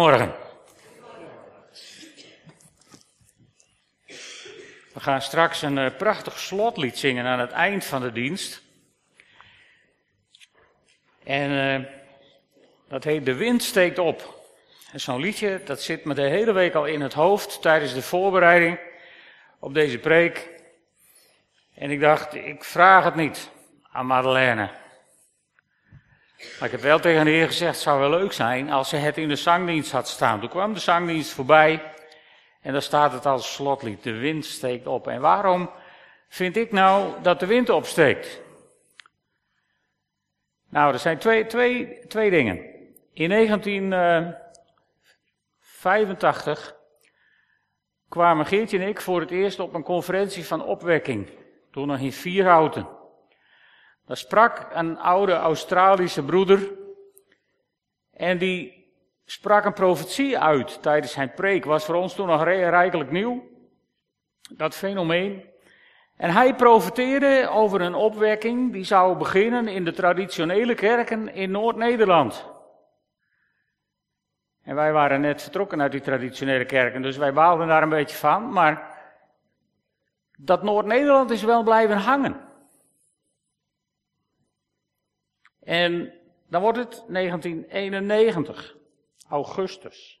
Morgen. We gaan straks een uh, prachtig slotlied zingen aan het eind van de dienst. En uh, dat heet De wind steekt op. Zo'n liedje, dat zit me de hele week al in het hoofd tijdens de voorbereiding op deze preek. En ik dacht, ik vraag het niet aan Madeleine. Maar ik heb wel tegen de heer gezegd, het zou wel leuk zijn als ze het in de zangdienst had staan. Toen kwam de zangdienst voorbij en daar staat het als slotlied. De wind steekt op. En waarom vind ik nou dat de wind opsteekt? Nou, er zijn twee, twee, twee dingen. In 1985 kwamen Geertje en ik voor het eerst op een conferentie van opwekking. Toen nog in Vierhouten. Daar sprak een oude Australische broeder. En die sprak een profetie uit tijdens zijn preek. Was voor ons toen nog rijkelijk nieuw. Dat fenomeen. En hij profeteerde over een opwekking die zou beginnen in de traditionele kerken in Noord-Nederland. En wij waren net vertrokken uit die traditionele kerken, dus wij baalden daar een beetje van. Maar dat Noord-Nederland is wel blijven hangen. En dan wordt het 1991, augustus.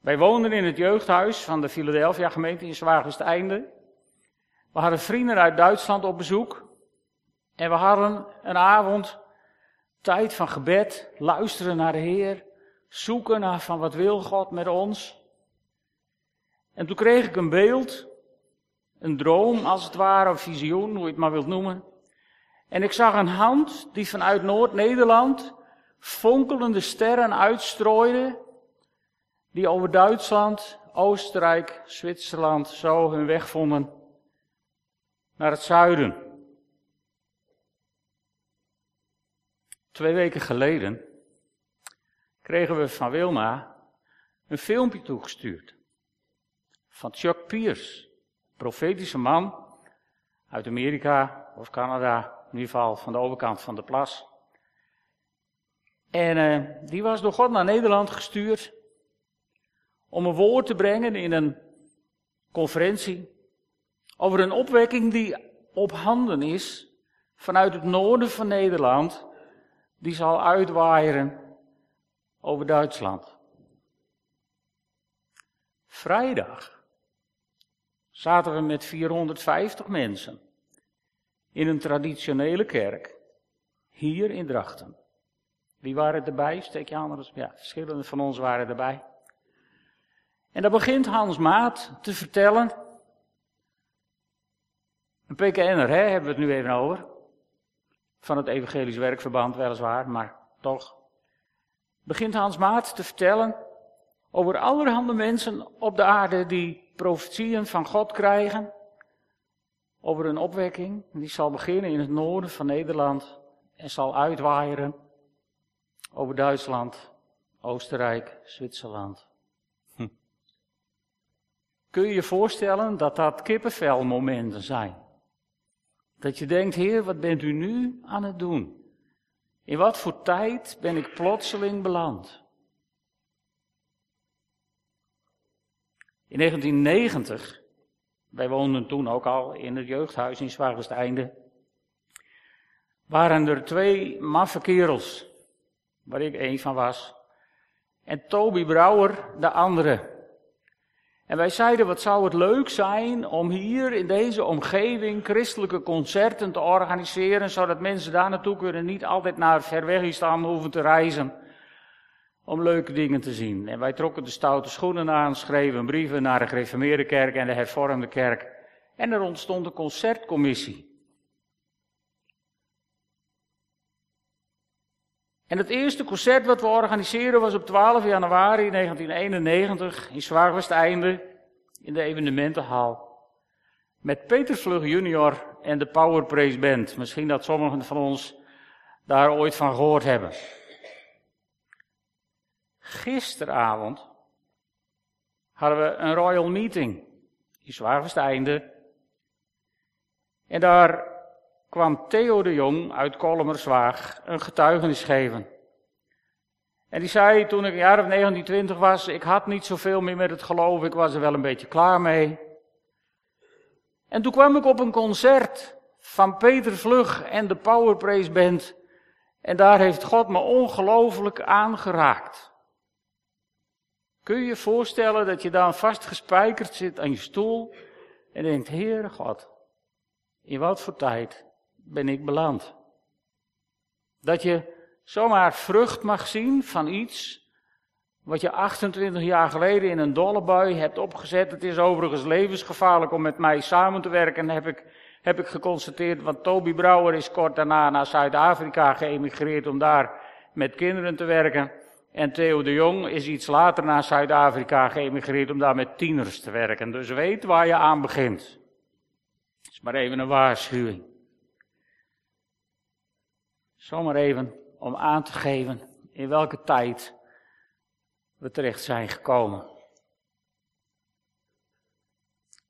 Wij woonden in het jeugdhuis van de Philadelphia gemeente in Zwaagwesteinde. We hadden vrienden uit Duitsland op bezoek. En we hadden een avond tijd van gebed, luisteren naar de Heer, zoeken naar van wat wil God met ons. En toen kreeg ik een beeld, een droom als het ware, een visioen, hoe je het maar wilt noemen. En ik zag een hand die vanuit Noord-Nederland fonkelende sterren uitstrooide, die over Duitsland, Oostenrijk, Zwitserland zo hun weg vonden naar het zuiden. Twee weken geleden kregen we van Wilma een filmpje toegestuurd. Van Chuck Pierce, profetische man uit Amerika of Canada, in ieder geval van de overkant van de plas. En uh, die was door God naar Nederland gestuurd om een woord te brengen in een conferentie over een opwekking die op handen is vanuit het noorden van Nederland, die zal uitwaaieren over Duitsland. Vrijdag zaten we met 450 mensen in een traditionele kerk, hier in Drachten. Wie waren erbij? Steek je anders. Ja, verschillende van ons waren erbij. En dan begint Hans Maat te vertellen. Een PKN'er, hè, hebben we het nu even over. Van het Evangelisch Werkverband, weliswaar, maar toch. Begint Hans Maat te vertellen over allerhande mensen op de aarde die profetieën van God krijgen over een opwekking. Die zal beginnen in het noorden van Nederland en zal uitwaaieren over Duitsland, Oostenrijk, Zwitserland. Hm. Kun je je voorstellen dat dat kippenvelmomenten zijn? Dat je denkt, Heer, wat bent u nu aan het doen? In wat voor tijd ben ik plotseling beland? In 1990 wij woonden toen ook al in het jeugdhuis in Zwaagwesteinde. Waren er twee maffe kerels, waar ik een van was. En Toby Brouwer de andere. En wij zeiden, wat zou het leuk zijn om hier in deze omgeving christelijke concerten te organiseren, zodat mensen daar naartoe kunnen, niet altijd naar ver weg hoeven te reizen om leuke dingen te zien. En wij trokken de stoute schoenen aan, schreven brieven naar de gereformeerde kerk en de hervormde kerk. En er ontstond een concertcommissie. En het eerste concert wat we organiseerden was op 12 januari 1991 in Zwaagwesteinde in de evenementenhal. Met Peter Vlug junior en de Power Praise Band. Misschien dat sommigen van ons daar ooit van gehoord hebben. Gisteravond hadden we een royal meeting in einde. En daar kwam Theo de Jong uit Kolmerswaag een getuigenis geven. En die zei toen ik een jaar of 19, 20 was, ik had niet zoveel meer met het geloof, ik was er wel een beetje klaar mee. En toen kwam ik op een concert van Peter Vlug en de Power Praise Band. En daar heeft God me ongelooflijk aangeraakt. Kun je je voorstellen dat je dan vastgespijkerd zit aan je stoel en denkt, Heere God, in wat voor tijd ben ik beland? Dat je zomaar vrucht mag zien van iets wat je 28 jaar geleden in een dollebui hebt opgezet. Het is overigens levensgevaarlijk om met mij samen te werken, heb ik, heb ik geconstateerd. Want Toby Brouwer is kort daarna naar Zuid-Afrika geëmigreerd om daar met kinderen te werken. En Theo de Jong is iets later naar Zuid-Afrika geëmigreerd om daar met tieners te werken. Dus weet waar je aan begint. Dat is maar even een waarschuwing. Zomaar even om aan te geven in welke tijd we terecht zijn gekomen.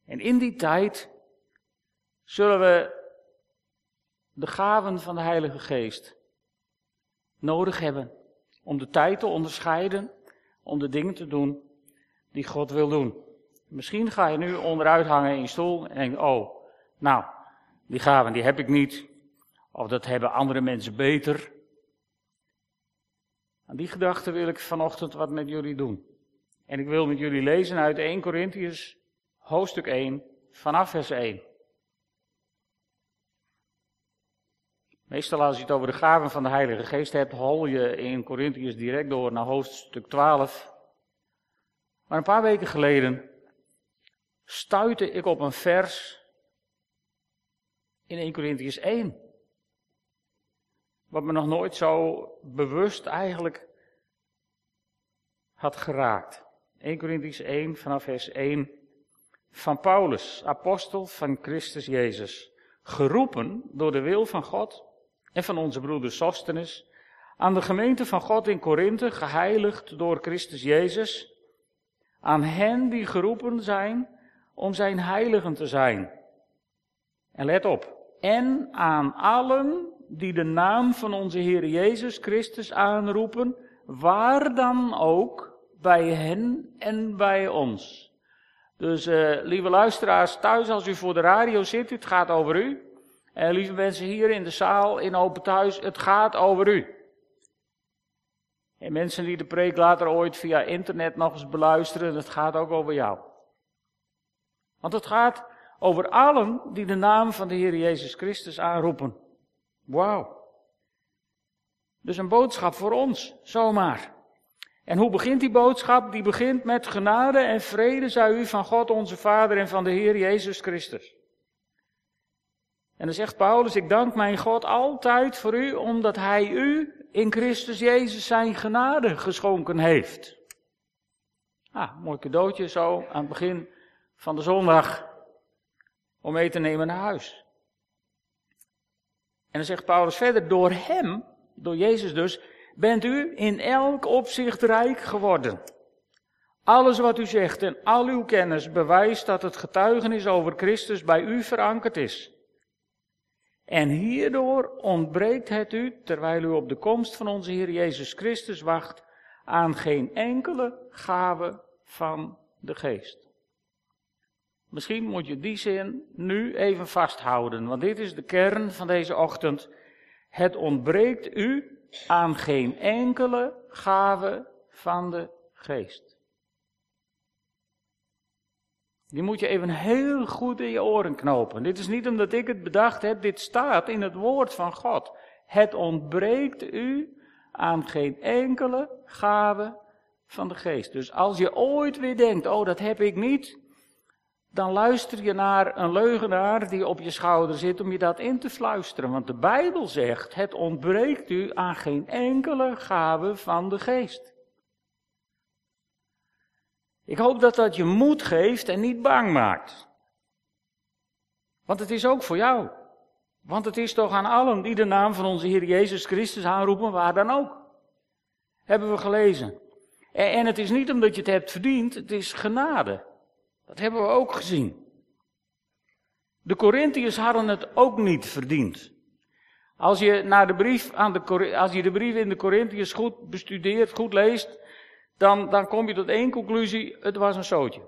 En in die tijd zullen we de gaven van de Heilige Geest nodig hebben om de tijd te onderscheiden, om de dingen te doen die God wil doen. Misschien ga je nu onderuit hangen in je stoel en denk, oh, nou, die gaven die heb ik niet, of dat hebben andere mensen beter. Aan die gedachte wil ik vanochtend wat met jullie doen. En ik wil met jullie lezen uit 1 Corinthians hoofdstuk 1 vanaf vers 1. Meestal als je het over de gaven van de Heilige Geest hebt, hol je in Corinthians direct door naar hoofdstuk 12. Maar een paar weken geleden stuitte ik op een vers in 1 Corinthians 1. Wat me nog nooit zo bewust eigenlijk had geraakt. 1 Corinthians 1 vanaf vers 1 van Paulus, apostel van Christus Jezus, geroepen door de wil van God en van onze broeder Sostenes, aan de gemeente van God in Korinthe, geheiligd door Christus Jezus, aan hen die geroepen zijn om zijn heiligen te zijn. En let op, en aan allen die de naam van onze Heer Jezus Christus aanroepen, waar dan ook, bij hen en bij ons. Dus uh, lieve luisteraars thuis, als u voor de radio zit, het gaat over u. En lieve mensen hier in de zaal, in open thuis, het gaat over u. En mensen die de preek later ooit via internet nog eens beluisteren, het gaat ook over jou. Want het gaat over allen die de naam van de Heer Jezus Christus aanroepen. Wauw. Dus een boodschap voor ons, zomaar. En hoe begint die boodschap? Die begint met genade en vrede zij u van God onze Vader en van de Heer Jezus Christus. En dan zegt Paulus, ik dank mijn God altijd voor u, omdat hij u in Christus Jezus zijn genade geschonken heeft. Ah, mooi cadeautje zo aan het begin van de zondag om mee te nemen naar huis. En dan zegt Paulus verder, door hem, door Jezus dus, bent u in elk opzicht rijk geworden. Alles wat u zegt en al uw kennis bewijst dat het getuigenis over Christus bij u verankerd is. En hierdoor ontbreekt het u, terwijl u op de komst van onze Heer Jezus Christus wacht, aan geen enkele gave van de geest. Misschien moet je die zin nu even vasthouden, want dit is de kern van deze ochtend. Het ontbreekt u aan geen enkele gave van de geest. Die moet je even heel goed in je oren knopen. Dit is niet omdat ik het bedacht heb, dit staat in het woord van God. Het ontbreekt u aan geen enkele gave van de geest. Dus als je ooit weer denkt, oh dat heb ik niet, dan luister je naar een leugenaar die op je schouder zit om je dat in te fluisteren. Want de Bijbel zegt, het ontbreekt u aan geen enkele gave van de geest. Ik hoop dat dat je moed geeft en niet bang maakt. Want het is ook voor jou. Want het is toch aan allen die de naam van onze Heer Jezus Christus aanroepen, waar dan ook. Hebben we gelezen. En het is niet omdat je het hebt verdiend, het is genade. Dat hebben we ook gezien. De Corinthiërs hadden het ook niet verdiend. Als je, naar de brief aan de, als je de brief in de Corinthiërs goed bestudeert, goed leest, dan, dan kom je tot één conclusie, het was een zootje.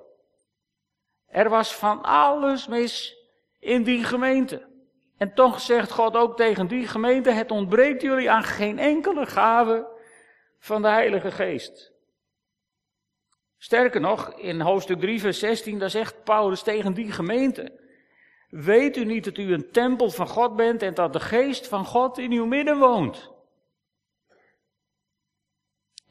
Er was van alles mis in die gemeente. En toch zegt God ook tegen die gemeente, het ontbreekt jullie aan geen enkele gave van de Heilige Geest. Sterker nog, in hoofdstuk 3, vers 16, daar zegt Paulus tegen die gemeente, weet u niet dat u een tempel van God bent en dat de Geest van God in uw midden woont?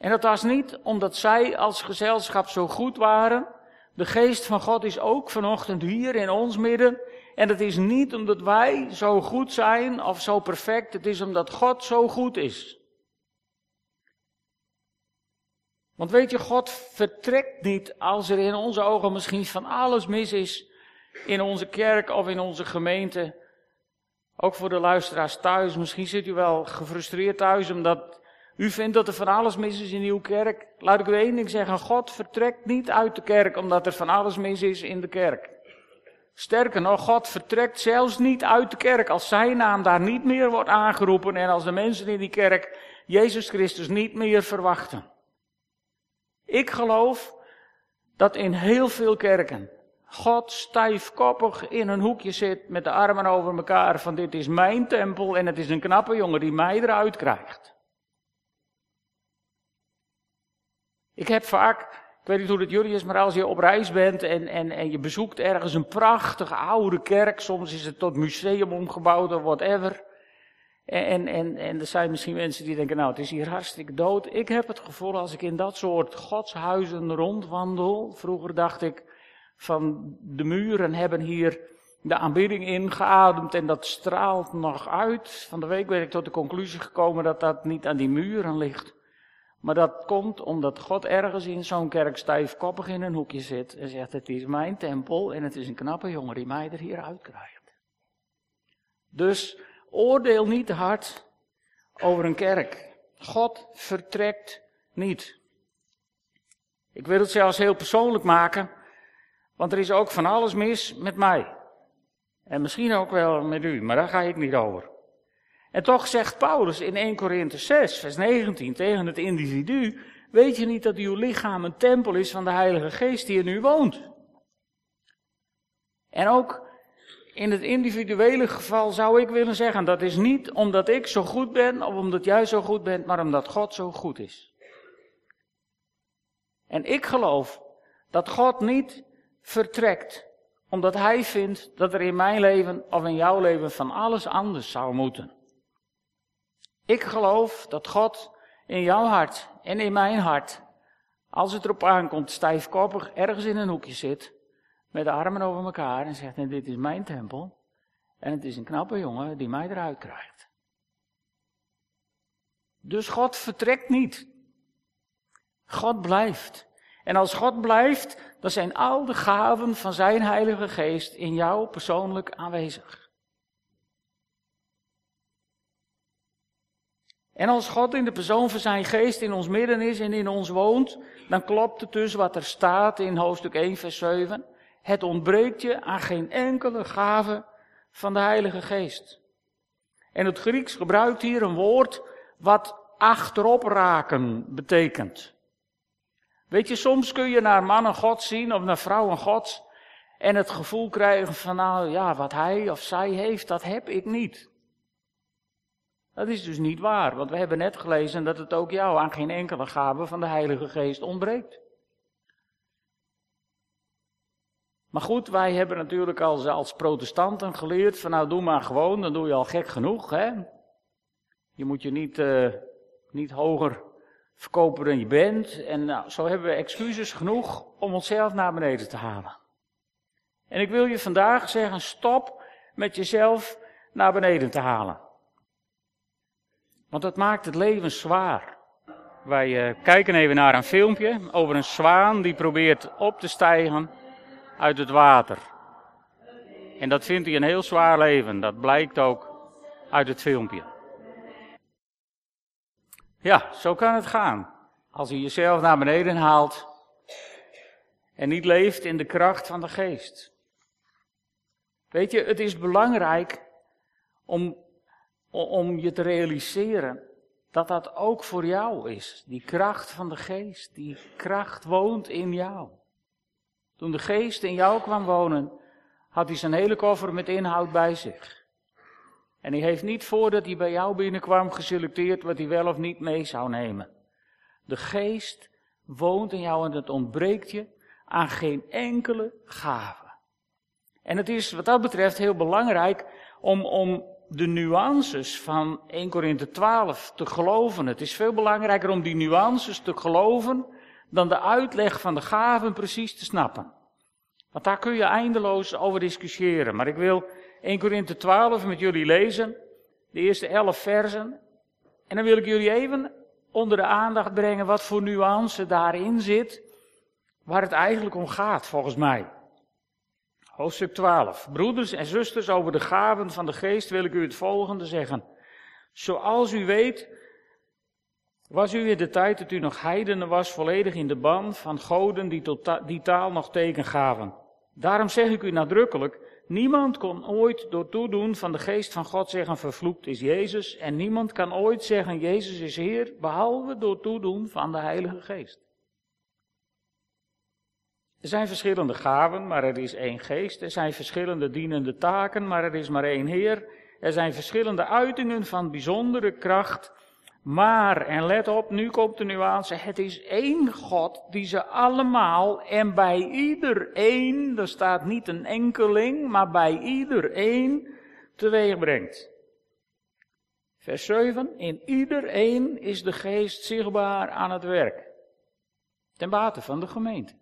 En dat was niet omdat zij als gezelschap zo goed waren. De geest van God is ook vanochtend hier in ons midden. En het is niet omdat wij zo goed zijn of zo perfect. Het is omdat God zo goed is. Want weet je, God vertrekt niet als er in onze ogen misschien van alles mis is in onze kerk of in onze gemeente. Ook voor de luisteraars thuis. Misschien zit u wel gefrustreerd thuis omdat u vindt dat er van alles mis is in uw kerk. Laat ik u één ding zeggen. God vertrekt niet uit de kerk omdat er van alles mis is in de kerk. Sterker nog, God vertrekt zelfs niet uit de kerk als zijn naam daar niet meer wordt aangeroepen en als de mensen in die kerk Jezus Christus niet meer verwachten. Ik geloof dat in heel veel kerken God stijfkoppig in een hoekje zit met de armen over elkaar van dit is mijn tempel en het is een knappe jongen die mij eruit krijgt. Ik heb vaak, ik weet niet hoe het jullie is, maar als je op reis bent en, en, en je bezoekt ergens een prachtige oude kerk, soms is het tot museum omgebouwd of whatever. En, en, en er zijn misschien mensen die denken, nou het is hier hartstikke dood. Ik heb het gevoel als ik in dat soort godshuizen rondwandel, vroeger dacht ik van de muren hebben hier de aanbidding ingeademd en dat straalt nog uit. Van de week ben ik tot de conclusie gekomen dat dat niet aan die muren ligt. Maar dat komt omdat God ergens in zo'n kerk stijfkoppig in een hoekje zit en zegt: Het is mijn tempel en het is een knappe jongen die mij er hier uitkrijgt. Dus oordeel niet hard over een kerk. God vertrekt niet. Ik wil het zelfs heel persoonlijk maken, want er is ook van alles mis met mij. En misschien ook wel met u, maar daar ga ik niet over. En toch zegt Paulus in 1 Korinthe 6, vers 19 tegen het individu, weet je niet dat uw lichaam een tempel is van de Heilige Geest die in u woont? En ook in het individuele geval zou ik willen zeggen, dat is niet omdat ik zo goed ben of omdat jij zo goed bent, maar omdat God zo goed is. En ik geloof dat God niet vertrekt omdat Hij vindt dat er in mijn leven of in jouw leven van alles anders zou moeten. Ik geloof dat God in jouw hart en in mijn hart, als het erop aankomt, stijfkoppig ergens in een hoekje zit, met de armen over elkaar en zegt, dit is mijn tempel, en het is een knappe jongen die mij eruit krijgt. Dus God vertrekt niet. God blijft. En als God blijft, dan zijn al de gaven van zijn Heilige Geest in jou persoonlijk aanwezig. En als God in de persoon van zijn geest in ons midden is en in ons woont, dan klopt het dus wat er staat in hoofdstuk 1, vers 7. Het ontbreekt je aan geen enkele gave van de Heilige Geest. En het Grieks gebruikt hier een woord wat achterop raken betekent. Weet je, soms kun je naar mannen God zien of naar vrouwen God en het gevoel krijgen van nou ja, wat hij of zij heeft, dat heb ik niet. Dat is dus niet waar, want we hebben net gelezen dat het ook jou aan geen enkele gave van de Heilige Geest ontbreekt. Maar goed, wij hebben natuurlijk als, als protestanten geleerd van nou doe maar gewoon, dan doe je al gek genoeg. Hè? Je moet je niet, uh, niet hoger verkopen dan je bent. En nou, zo hebben we excuses genoeg om onszelf naar beneden te halen. En ik wil je vandaag zeggen, stop met jezelf naar beneden te halen. Want dat maakt het leven zwaar. Wij uh, kijken even naar een filmpje over een zwaan die probeert op te stijgen uit het water. En dat vindt hij een heel zwaar leven. Dat blijkt ook uit het filmpje. Ja, zo kan het gaan. Als je jezelf naar beneden haalt en niet leeft in de kracht van de geest. Weet je, het is belangrijk om om je te realiseren dat dat ook voor jou is. Die kracht van de geest, die kracht woont in jou. Toen de geest in jou kwam wonen, had hij zijn hele koffer met inhoud bij zich. En hij heeft niet voordat hij bij jou binnenkwam geselecteerd wat hij wel of niet mee zou nemen. De geest woont in jou en het ontbreekt je aan geen enkele gave. En het is wat dat betreft heel belangrijk om, om de nuances van 1 Korinthe 12 te geloven. Het is veel belangrijker om die nuances te geloven dan de uitleg van de gaven precies te snappen. Want daar kun je eindeloos over discussiëren. Maar ik wil 1 Korinthe 12 met jullie lezen, de eerste 11 versen. En dan wil ik jullie even onder de aandacht brengen wat voor nuance daarin zit, waar het eigenlijk om gaat, volgens mij. Hoofdstuk 12. Broeders en zusters, over de gaven van de geest wil ik u het volgende zeggen. Zoals u weet, was u in de tijd dat u nog heidenen was, volledig in de ban van goden die, tot die taal nog teken gaven. Daarom zeg ik u nadrukkelijk, niemand kon ooit door toedoen van de geest van God zeggen, vervloekt is Jezus. En niemand kan ooit zeggen, Jezus is Heer, behalve door toedoen van de Heilige Geest. Er zijn verschillende gaven, maar er is één geest. Er zijn verschillende dienende taken, maar er is maar één Heer. Er zijn verschillende uitingen van bijzondere kracht. Maar, en let op, nu komt de nuance, het is één God die ze allemaal en bij ieder één, er staat niet een enkeling, maar bij ieder één teweeg brengt. Vers 7, in ieder één is de geest zichtbaar aan het werk. Ten bate van de gemeente.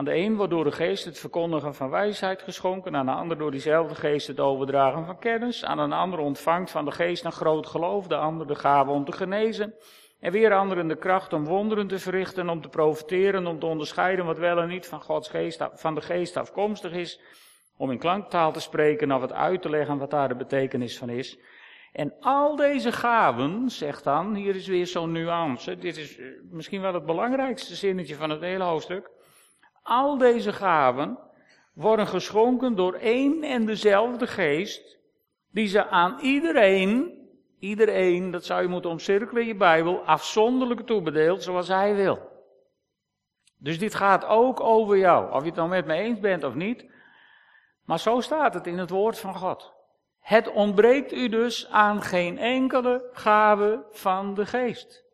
Aan de een wordt door de geest het verkondigen van wijsheid geschonken, aan de ander door diezelfde geest het overdragen van kennis, aan een ander ontvangt van de geest een groot geloof, de ander de gave om te genezen, en weer anderen de kracht om wonderen te verrichten, om te profiteren, om te onderscheiden wat wel en niet van Gods geest, van de geest afkomstig is, om in klanktaal te spreken of het uit te leggen wat daar de betekenis van is. En al deze gaven, zegt dan, hier is weer zo'n nuance, dit is eh, misschien wel het belangrijkste zinnetje van het hele hoofdstuk. Al deze gaven worden geschonken door één en dezelfde geest, die ze aan iedereen, iedereen, dat zou je moeten omcirkelen in je Bijbel, afzonderlijk toebedeelt zoals hij wil. Dus dit gaat ook over jou, of je het nou met me eens bent of niet. Maar zo staat het in het woord van God. Het ontbreekt u dus aan geen enkele gave van de geest.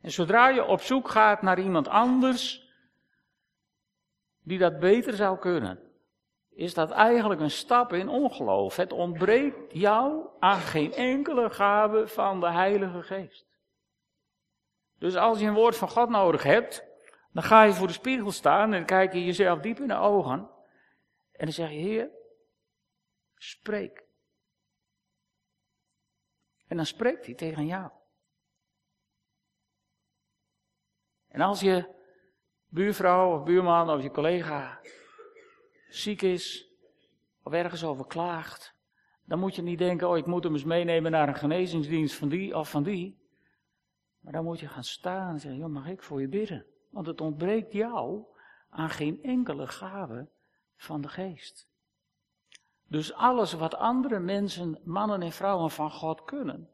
En zodra je op zoek gaat naar iemand anders die dat beter zou kunnen, is dat eigenlijk een stap in ongeloof. Het ontbreekt jou aan geen enkele gave van de Heilige Geest. Dus als je een woord van God nodig hebt, dan ga je voor de spiegel staan en kijk je jezelf diep in de ogen. En dan zeg je, Heer, spreek. En dan spreekt hij tegen jou. En als je buurvrouw of buurman of je collega ziek is of ergens over klaagt, dan moet je niet denken, oh ik moet hem eens meenemen naar een genezingsdienst van die of van die. Maar dan moet je gaan staan en zeggen, joh, mag ik voor je bidden? Want het ontbreekt jou aan geen enkele gave van de geest. Dus alles wat andere mensen, mannen en vrouwen van God kunnen,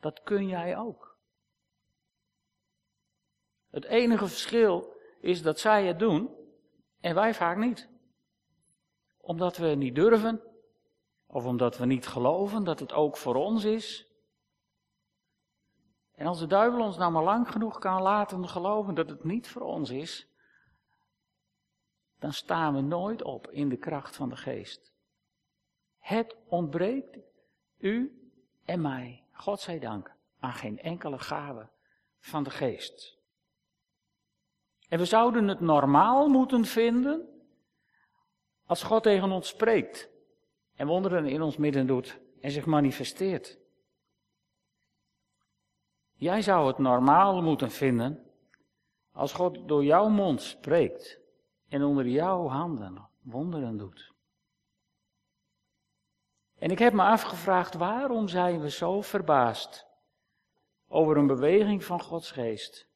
dat kun jij ook. Het enige verschil is dat zij het doen en wij vaak niet. Omdat we niet durven, of omdat we niet geloven dat het ook voor ons is. En als de duivel ons nou maar lang genoeg kan laten geloven dat het niet voor ons is, dan staan we nooit op in de kracht van de geest. Het ontbreekt u en mij, God zij dank, aan geen enkele gave van de geest. En we zouden het normaal moeten vinden als God tegen ons spreekt en wonderen in ons midden doet en zich manifesteert. Jij zou het normaal moeten vinden als God door jouw mond spreekt en onder jouw handen wonderen doet. En ik heb me afgevraagd waarom zijn we zo verbaasd over een beweging van Gods geest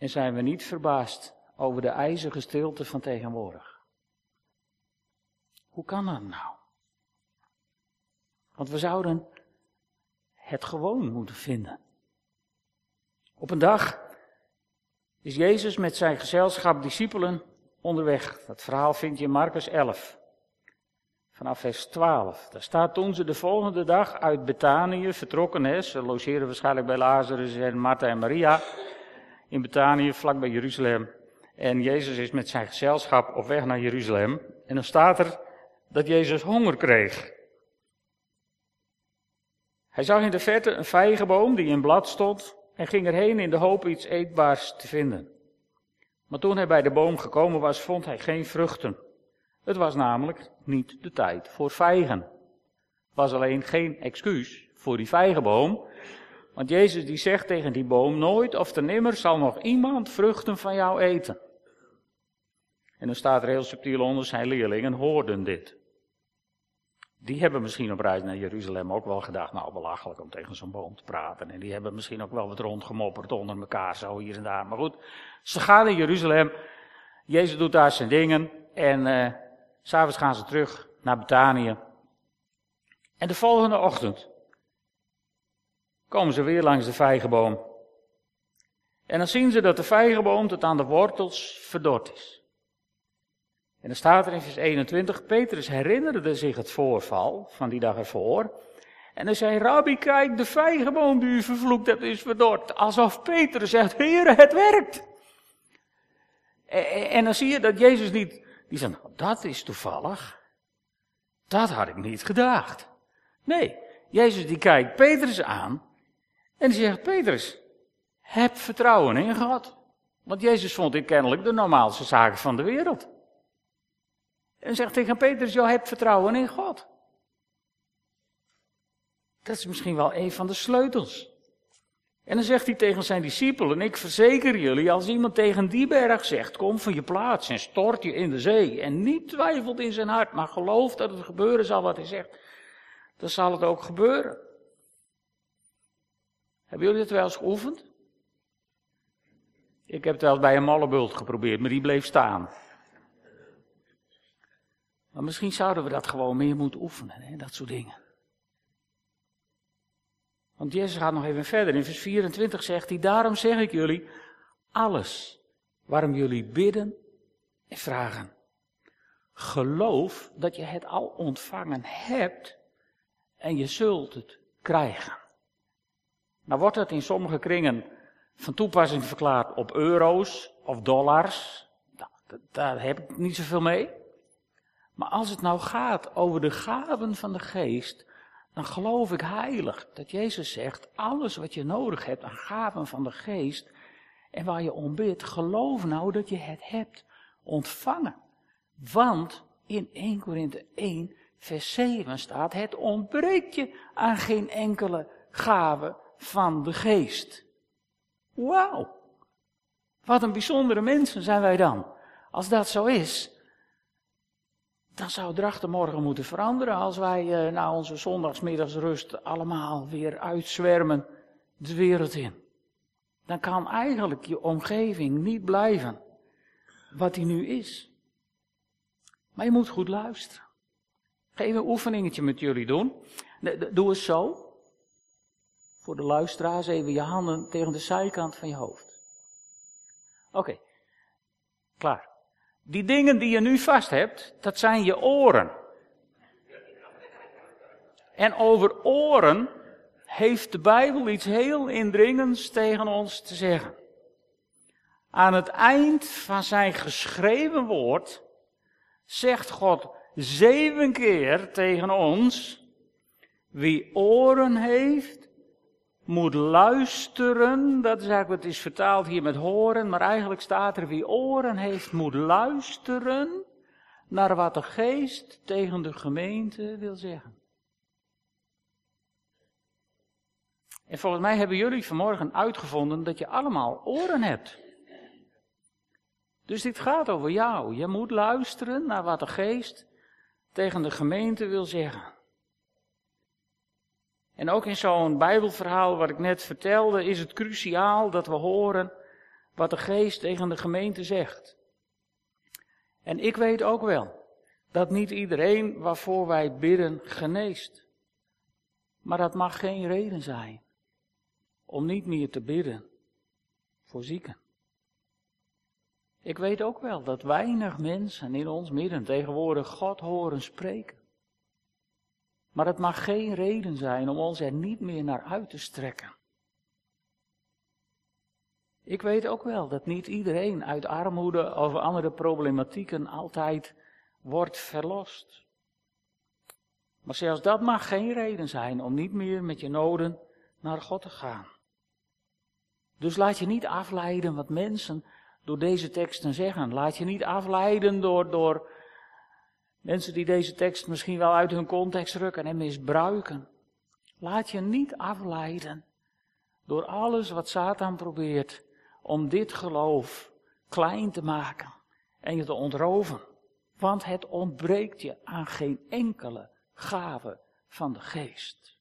en zijn we niet verbaasd over de ijzige stilte van tegenwoordig. Hoe kan dat nou? Want we zouden het gewoon moeten vinden. Op een dag is Jezus met zijn gezelschap discipelen onderweg. Dat verhaal vind je in Marcus 11. Vanaf vers 12. Daar staat toen ze de volgende dag uit Betanië vertrokken. Hè, ze logeren waarschijnlijk bij Lazarus en Martha en Maria. In Betanië, vlak bij Jeruzalem. En Jezus is met zijn gezelschap op weg naar Jeruzalem. En dan staat er dat Jezus honger kreeg. Hij zag in de verte een vijgenboom die in blad stond en ging erheen in de hoop iets eetbaars te vinden. Maar toen hij bij de boom gekomen was, vond hij geen vruchten. Het was namelijk niet de tijd voor vijgen. Het was alleen geen excuus voor die vijgenboom. Want Jezus die zegt tegen die boom, nooit of te nimmer zal nog iemand vruchten van jou eten. En dan staat er heel subtiel onder, zijn leerlingen hoorden dit. Die hebben misschien op reis naar Jeruzalem ook wel gedacht, nou belachelijk om tegen zo'n boom te praten. En die hebben misschien ook wel wat rondgemopperd onder elkaar, zo hier en daar. Maar goed, ze gaan naar Jeruzalem. Jezus doet daar zijn dingen. En uh, s'avonds gaan ze terug naar Betanië. En de volgende ochtend komen ze weer langs de vijgenboom. En dan zien ze dat de vijgenboom tot aan de wortels verdord is. En dan staat er in vers 21, Petrus herinnerde zich het voorval van die dag ervoor. En hij zei, Rabbi, kijk, de vijgenboom die u vervloekt hebt is verdord. Alsof Petrus zegt, Heer, het werkt. En dan zie je dat Jezus niet, die zegt, nou, dat is toevallig. Dat had ik niet gedacht. Nee, Jezus die kijkt Petrus aan en zegt, Petrus, heb vertrouwen in God. Want Jezus vond dit kennelijk de normaalste zaken van de wereld. En zegt tegen Petrus, je hebt vertrouwen in God. Dat is misschien wel een van de sleutels. En dan zegt hij tegen zijn discipelen, ik verzeker jullie, als iemand tegen die berg zegt, kom van je plaats en stort je in de zee, en niet twijfelt in zijn hart, maar gelooft dat het gebeuren zal wat hij zegt, dan zal het ook gebeuren. Hebben jullie het wel eens geoefend? Ik heb het wel bij een mallebult geprobeerd, maar die bleef staan. Maar misschien zouden we dat gewoon meer moeten oefenen, hè? dat soort dingen. Want Jezus gaat nog even verder. In vers 24 zegt hij, daarom zeg ik jullie, alles waarom jullie bidden en vragen. Geloof dat je het al ontvangen hebt en je zult het krijgen. Nou wordt het in sommige kringen van toepassing verklaard op euro's of dollars. Nou, daar heb ik niet zoveel mee. Maar als het nou gaat over de gaven van de geest, dan geloof ik heilig dat Jezus zegt, alles wat je nodig hebt aan gaven van de geest en waar je om bidt, geloof nou dat je het hebt ontvangen. Want in 1 Korinthe 1 vers 7 staat, het ontbreekt je aan geen enkele gave van de geest. Wauw, wat een bijzondere mensen zijn wij dan. Als dat zo is, dan zou Drachten morgen moeten veranderen als wij uh, na onze zondagsmiddagsrust allemaal weer uitzwermen de wereld in. Dan kan eigenlijk je omgeving niet blijven wat die nu is. Maar je moet goed luisteren. Ga even een oefeningetje met jullie doen. Doe eens zo. Voor de luisteraars even je handen tegen de zijkant van je hoofd. Oké, klaar. Die dingen die je nu vast hebt, dat zijn je oren. En over oren heeft de Bijbel iets heel indringends tegen ons te zeggen. Aan het eind van zijn geschreven woord zegt God zeven keer tegen ons, wie oren heeft, moet luisteren. Dat is eigenlijk wat is vertaald hier met horen, maar eigenlijk staat er wie oren heeft, moet luisteren naar wat de geest tegen de gemeente wil zeggen. En volgens mij hebben jullie vanmorgen uitgevonden dat je allemaal oren hebt. Dus dit gaat over jou. Je moet luisteren naar wat de geest tegen de gemeente wil zeggen. En ook in zo'n Bijbelverhaal wat ik net vertelde, is het cruciaal dat we horen wat de geest tegen de gemeente zegt. En ik weet ook wel dat niet iedereen waarvoor wij bidden geneest. Maar dat mag geen reden zijn om niet meer te bidden voor zieken. Ik weet ook wel dat weinig mensen in ons midden tegenwoordig God horen spreken. Maar het mag geen reden zijn om ons er niet meer naar uit te strekken. Ik weet ook wel dat niet iedereen uit armoede of andere problematieken altijd wordt verlost. Maar zelfs dat mag geen reden zijn om niet meer met je noden naar God te gaan. Dus laat je niet afleiden wat mensen door deze teksten zeggen. Laat je niet afleiden door, door mensen die deze tekst misschien wel uit hun context rukken en misbruiken. Laat je niet afleiden door alles wat Satan probeert om dit geloof klein te maken en je te ontroven. Want het ontbreekt je aan geen enkele gave van de geest.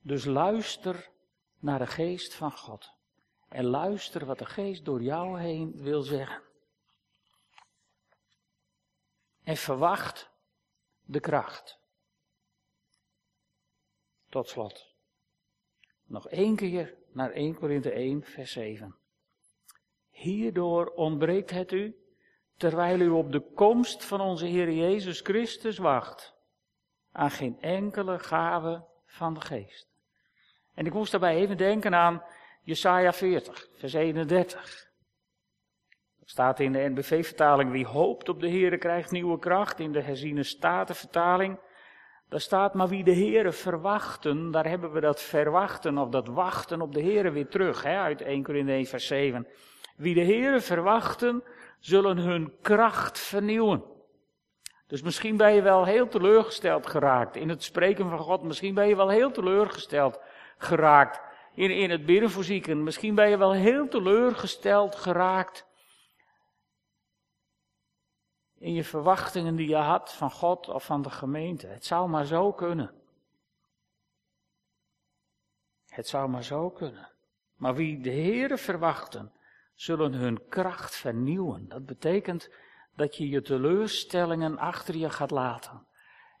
Dus luister naar de geest van God. En luister wat de geest door jou heen wil zeggen. En verwacht de kracht. Tot slot. Nog één keer naar 1 Korinthe 1, vers 7. Hierdoor ontbreekt het u, terwijl u op de komst van onze Heer Jezus Christus wacht, aan geen enkele gave van de geest. En ik moest daarbij even denken aan Jesaja 40, vers 31. Staat in de NBV-vertaling, wie hoopt op de Heer krijgt nieuwe kracht. In de herziene statenvertaling, daar staat, maar wie de Heere verwachten, daar hebben we dat verwachten of dat wachten op de Heere weer terug, hè, uit 1 Korinthe 1 vers 7. Wie de Heere verwachten, zullen hun kracht vernieuwen. Dus misschien ben je wel heel teleurgesteld geraakt in het spreken van God. Misschien ben je wel heel teleurgesteld geraakt in, in het bidden voor zieken. Misschien ben je wel heel teleurgesteld geraakt in je verwachtingen die je had van God of van de gemeente. Het zou maar zo kunnen. Het zou maar zo kunnen. Maar wie de Heere verwachten, zullen hun kracht vernieuwen. Dat betekent dat je je teleurstellingen achter je gaat laten.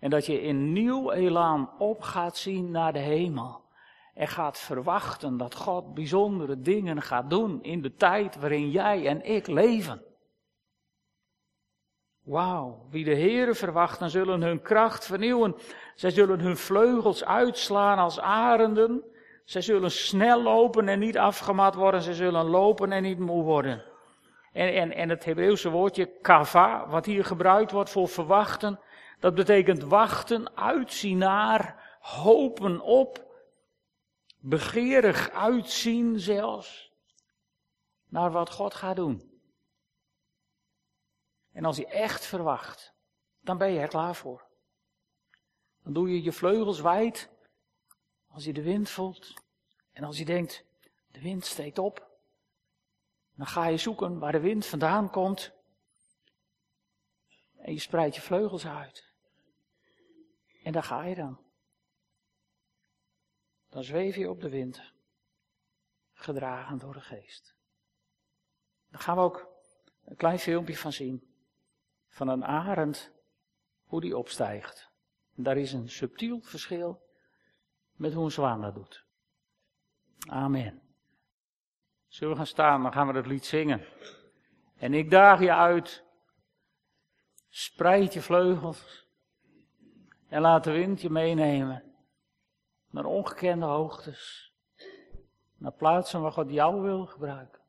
En dat je in nieuw elan op gaat zien naar de hemel en gaat verwachten dat God bijzondere dingen gaat doen in de tijd waarin jij en ik leven. Wauw, wie de Heere verwachten zullen hun kracht vernieuwen. Zij zullen hun vleugels uitslaan als arenden. Zij zullen snel lopen en niet afgemat worden. Zij zullen lopen en niet moe worden. En, en, en het Hebreeuwse woordje kava, wat hier gebruikt wordt voor verwachten, dat betekent wachten, uitzien naar, hopen op, begeerig uitzien zelfs naar wat God gaat doen. En als je echt verwacht, dan ben je er klaar voor. Dan doe je je vleugels wijd als je de wind voelt. En als je denkt, de wind steekt op. Dan ga je zoeken waar de wind vandaan komt. En je spreidt je vleugels uit. En daar ga je dan. Dan zweef je op de wind, gedragen door de geest. Daar gaan we ook een klein filmpje van zien. Van een arend, hoe die opstijgt. Daar is een subtiel verschil met hoe een zwaan dat doet. Amen. Zullen we gaan staan, dan gaan we dat lied zingen. En ik daag je uit, spreid je vleugels en laat de wind je meenemen naar ongekende hoogtes. Naar plaatsen waar God jou wil gebruiken.